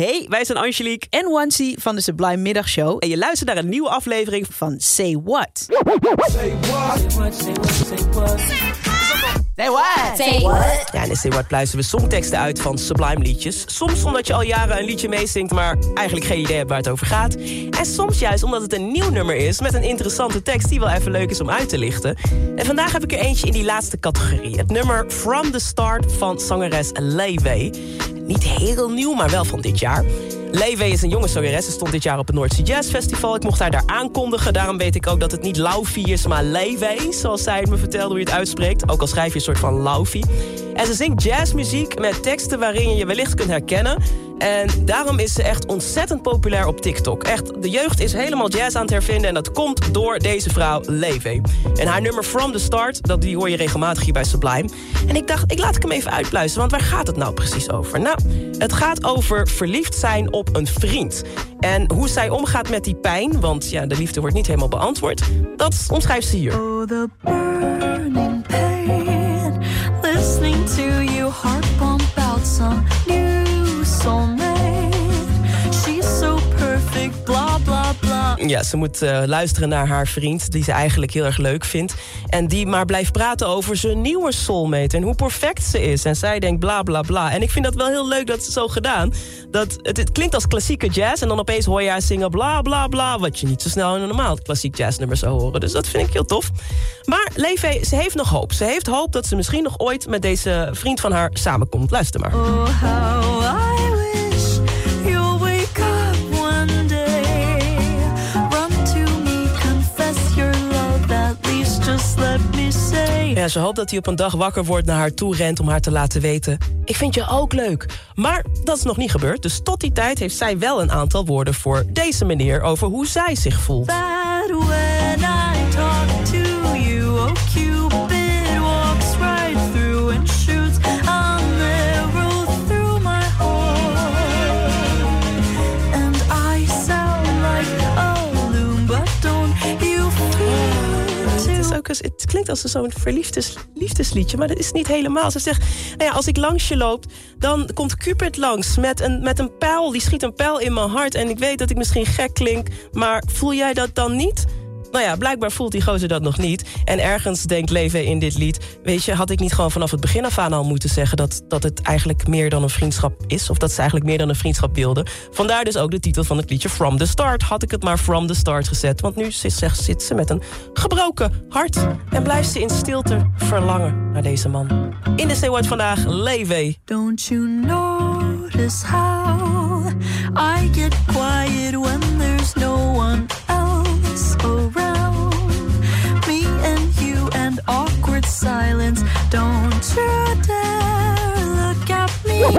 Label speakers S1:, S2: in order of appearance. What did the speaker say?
S1: Hey, wij zijn Angelique
S2: en Wansi van de Sublime Middagshow.
S1: En je luistert naar een nieuwe aflevering
S2: van Say What.
S3: Say what? Say what? Say what?
S2: Say what?
S3: Say what?
S1: Ja, in Say What luisteren we songteksten uit van Sublime liedjes. Soms omdat je al jaren een liedje meezingt, maar eigenlijk geen idee hebt waar het over gaat. En soms juist omdat het een nieuw nummer is met een interessante tekst die wel even leuk is om uit te lichten. En vandaag heb ik er eentje in die laatste categorie. Het nummer From the Start van zangeres Leeway. Niet heel nieuw, maar wel van dit jaar. Leeway is een jonge zangeres. Ze stond dit jaar op het Noordse Jazz Festival. Ik mocht haar daar aankondigen. Daarom weet ik ook dat het niet Laufie is, maar Leeway. Zoals zij me vertelde hoe je het uitspreekt. Ook al schrijf je een soort van Laufie. En ze zingt jazzmuziek met teksten waarin je je wellicht kunt herkennen. En daarom is ze echt ontzettend populair op TikTok. Echt, de jeugd is helemaal jazz aan het hervinden... en dat komt door deze vrouw, Leve. En haar nummer From the Start, dat, die hoor je regelmatig hier bij Sublime. En ik dacht, ik laat ik hem even uitpluizen, want waar gaat het nou precies over? Nou, het gaat over verliefd zijn op een vriend. En hoe zij omgaat met die pijn, want ja, de liefde wordt niet helemaal beantwoord... dat omschrijft ze hier.
S4: Oh, the burning pain Listening to your heart pump out some
S1: Ja, ze moet uh, luisteren naar haar vriend, die ze eigenlijk heel erg leuk vindt. En die maar blijft praten over zijn nieuwe soulmate en hoe perfect ze is. En zij denkt bla bla bla. En ik vind dat wel heel leuk dat ze zo gedaan. Dat, het, klinkt als klassieke jazz en dan opeens hoor je haar zingen bla bla bla. Wat je niet zo snel in een normaal klassiek jazznummer zou horen. Dus dat vind ik heel tof. Maar Levi, ze heeft nog hoop. Ze heeft hoop dat ze misschien nog ooit met deze vriend van haar samenkomt. Luister maar.
S4: Oh,
S1: Ze hoopt dat hij op een dag wakker wordt naar haar toe rent om haar te laten weten. Ik vind je ook leuk. Maar dat is nog niet gebeurd. Dus tot die tijd heeft zij wel een aantal woorden voor deze meneer over hoe zij zich voelt. Het, klinkt als zo'n verliefdes liefdesliedje, maar dat is niet helemaal. Ze zegt, nou ja, als ik langs je loop, dan komt Cupid langs met een, met een pijl. Die schiet een pijl in mijn hart. En ik weet dat ik misschien gek klink, maar voel jij dat dan niet? Nou ja, blijkbaar voelt die gozer dat nog niet. En ergens denkt Leven in dit lied... weet je, had ik niet gewoon vanaf het begin af aan al moeten zeggen... dat, dat het eigenlijk meer dan een vriendschap is... of dat ze eigenlijk meer dan een vriendschap wilden. Vandaar dus ook de titel van het liedje From the Start. Had ik het maar From the Start gezet. Want nu zit, ze met een gebroken hart... en blijft ze in stilte verlangen naar deze man. In de What vandaag, Leve.
S4: Don't you notice how I get quiet